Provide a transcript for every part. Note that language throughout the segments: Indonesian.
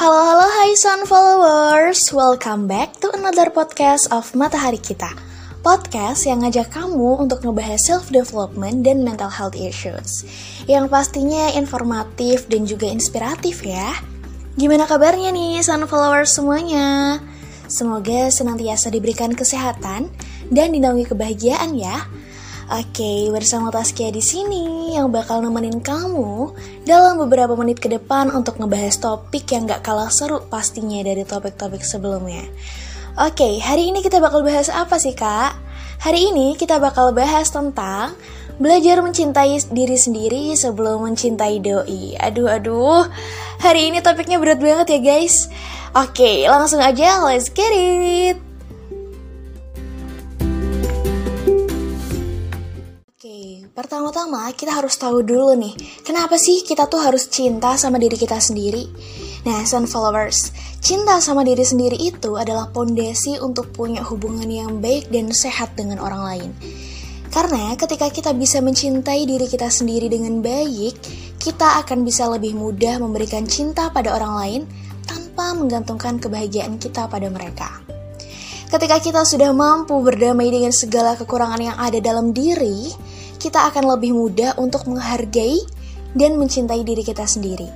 Halo halo hai Sun followers, welcome back to another podcast of Matahari Kita. Podcast yang ngajak kamu untuk ngebahas self development dan mental health issues. Yang pastinya informatif dan juga inspiratif ya. Gimana kabarnya nih Sun followers semuanya? Semoga senantiasa diberikan kesehatan dan dinaungi kebahagiaan ya. Oke, bersama Taskia di sini yang bakal nemenin kamu dalam beberapa menit ke depan untuk ngebahas topik yang gak kalah seru pastinya dari topik-topik sebelumnya. Oke, hari ini kita bakal bahas apa sih kak? Hari ini kita bakal bahas tentang belajar mencintai diri sendiri sebelum mencintai doi. Aduh, aduh, hari ini topiknya berat banget ya guys. Oke, langsung aja let's get it. Pertama-tama kita harus tahu dulu nih, kenapa sih kita tuh harus cinta sama diri kita sendiri? Nah, sun followers, cinta sama diri sendiri itu adalah pondasi untuk punya hubungan yang baik dan sehat dengan orang lain. Karena ketika kita bisa mencintai diri kita sendiri dengan baik, kita akan bisa lebih mudah memberikan cinta pada orang lain tanpa menggantungkan kebahagiaan kita pada mereka. Ketika kita sudah mampu berdamai dengan segala kekurangan yang ada dalam diri, kita akan lebih mudah untuk menghargai dan mencintai diri kita sendiri,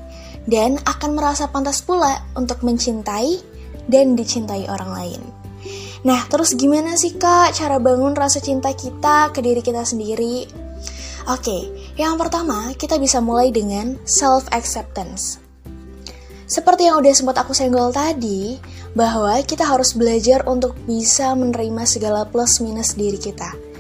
dan akan merasa pantas pula untuk mencintai dan dicintai orang lain. Nah, terus gimana sih kak cara bangun rasa cinta kita ke diri kita sendiri? Oke, yang pertama kita bisa mulai dengan self-acceptance. Seperti yang udah sempat aku senggol tadi, bahwa kita harus belajar untuk bisa menerima segala plus minus diri kita.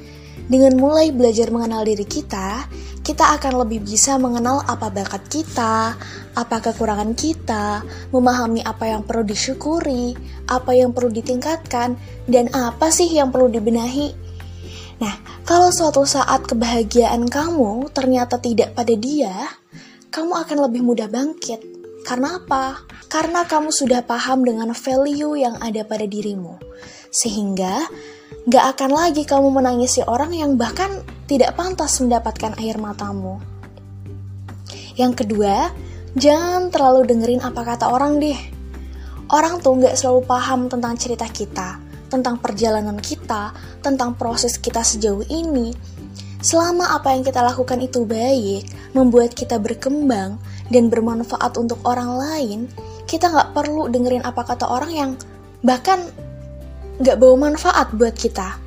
Dengan mulai belajar mengenal diri kita, kita akan lebih bisa mengenal apa bakat kita, apa kekurangan kita, memahami apa yang perlu disyukuri, apa yang perlu ditingkatkan, dan apa sih yang perlu dibenahi. Nah, kalau suatu saat kebahagiaan kamu ternyata tidak pada dia, kamu akan lebih mudah bangkit. Karena apa? Karena kamu sudah paham dengan value yang ada pada dirimu. Sehingga Gak akan lagi kamu menangisi orang yang bahkan tidak pantas mendapatkan air matamu. Yang kedua, jangan terlalu dengerin apa kata orang deh. Orang tuh gak selalu paham tentang cerita kita, tentang perjalanan kita, tentang proses kita sejauh ini. Selama apa yang kita lakukan itu baik, membuat kita berkembang, dan bermanfaat untuk orang lain, kita gak perlu dengerin apa kata orang yang bahkan gak bawa manfaat buat kita.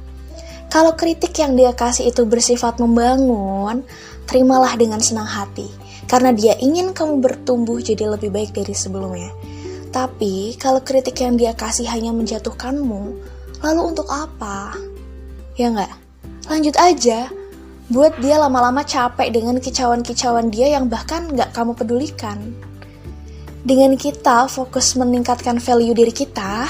Kalau kritik yang dia kasih itu bersifat membangun, terimalah dengan senang hati. Karena dia ingin kamu bertumbuh jadi lebih baik dari sebelumnya. Tapi, kalau kritik yang dia kasih hanya menjatuhkanmu, lalu untuk apa? Ya nggak? Lanjut aja. Buat dia lama-lama capek dengan kicauan-kicauan dia yang bahkan nggak kamu pedulikan. Dengan kita fokus meningkatkan value diri kita,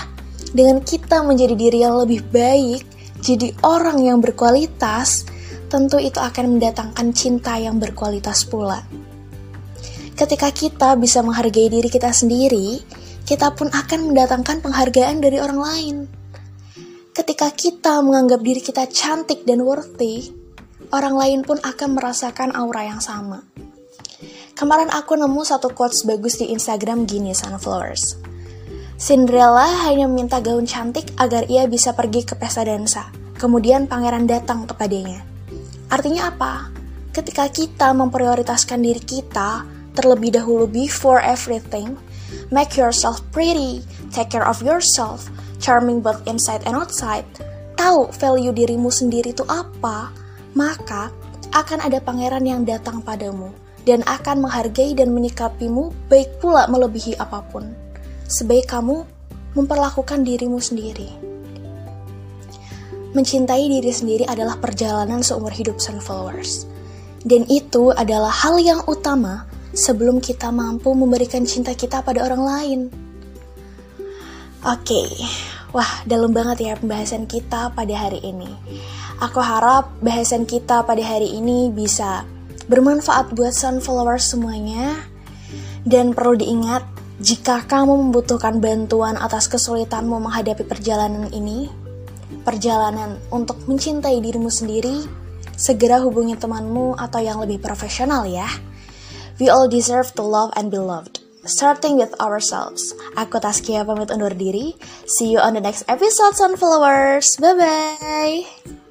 dengan kita menjadi diri yang lebih baik, jadi orang yang berkualitas, tentu itu akan mendatangkan cinta yang berkualitas pula. Ketika kita bisa menghargai diri kita sendiri, kita pun akan mendatangkan penghargaan dari orang lain. Ketika kita menganggap diri kita cantik dan worthy, orang lain pun akan merasakan aura yang sama. Kemarin aku nemu satu quotes bagus di Instagram gini, Sunflowers. Cinderella hanya meminta gaun cantik agar ia bisa pergi ke pesta dansa. Kemudian pangeran datang kepadanya. Artinya apa? Ketika kita memprioritaskan diri kita terlebih dahulu before everything, make yourself pretty, take care of yourself, charming both inside and outside, tahu value dirimu sendiri itu apa, maka akan ada pangeran yang datang padamu dan akan menghargai dan menyikapimu baik pula melebihi apa pun sebaik kamu memperlakukan dirimu sendiri. Mencintai diri sendiri adalah perjalanan seumur hidup Sunflowers. Dan itu adalah hal yang utama sebelum kita mampu memberikan cinta kita pada orang lain. Oke, okay. wah dalam banget ya pembahasan kita pada hari ini. Aku harap bahasan kita pada hari ini bisa bermanfaat buat Sunflowers semuanya. Dan perlu diingat, jika kamu membutuhkan bantuan atas kesulitanmu menghadapi perjalanan ini, perjalanan untuk mencintai dirimu sendiri, segera hubungi temanmu atau yang lebih profesional ya. We all deserve to love and be loved. starting with ourselves. Aku Taskia pamit undur diri. See you on the next episode, Sunflowers. Bye-bye.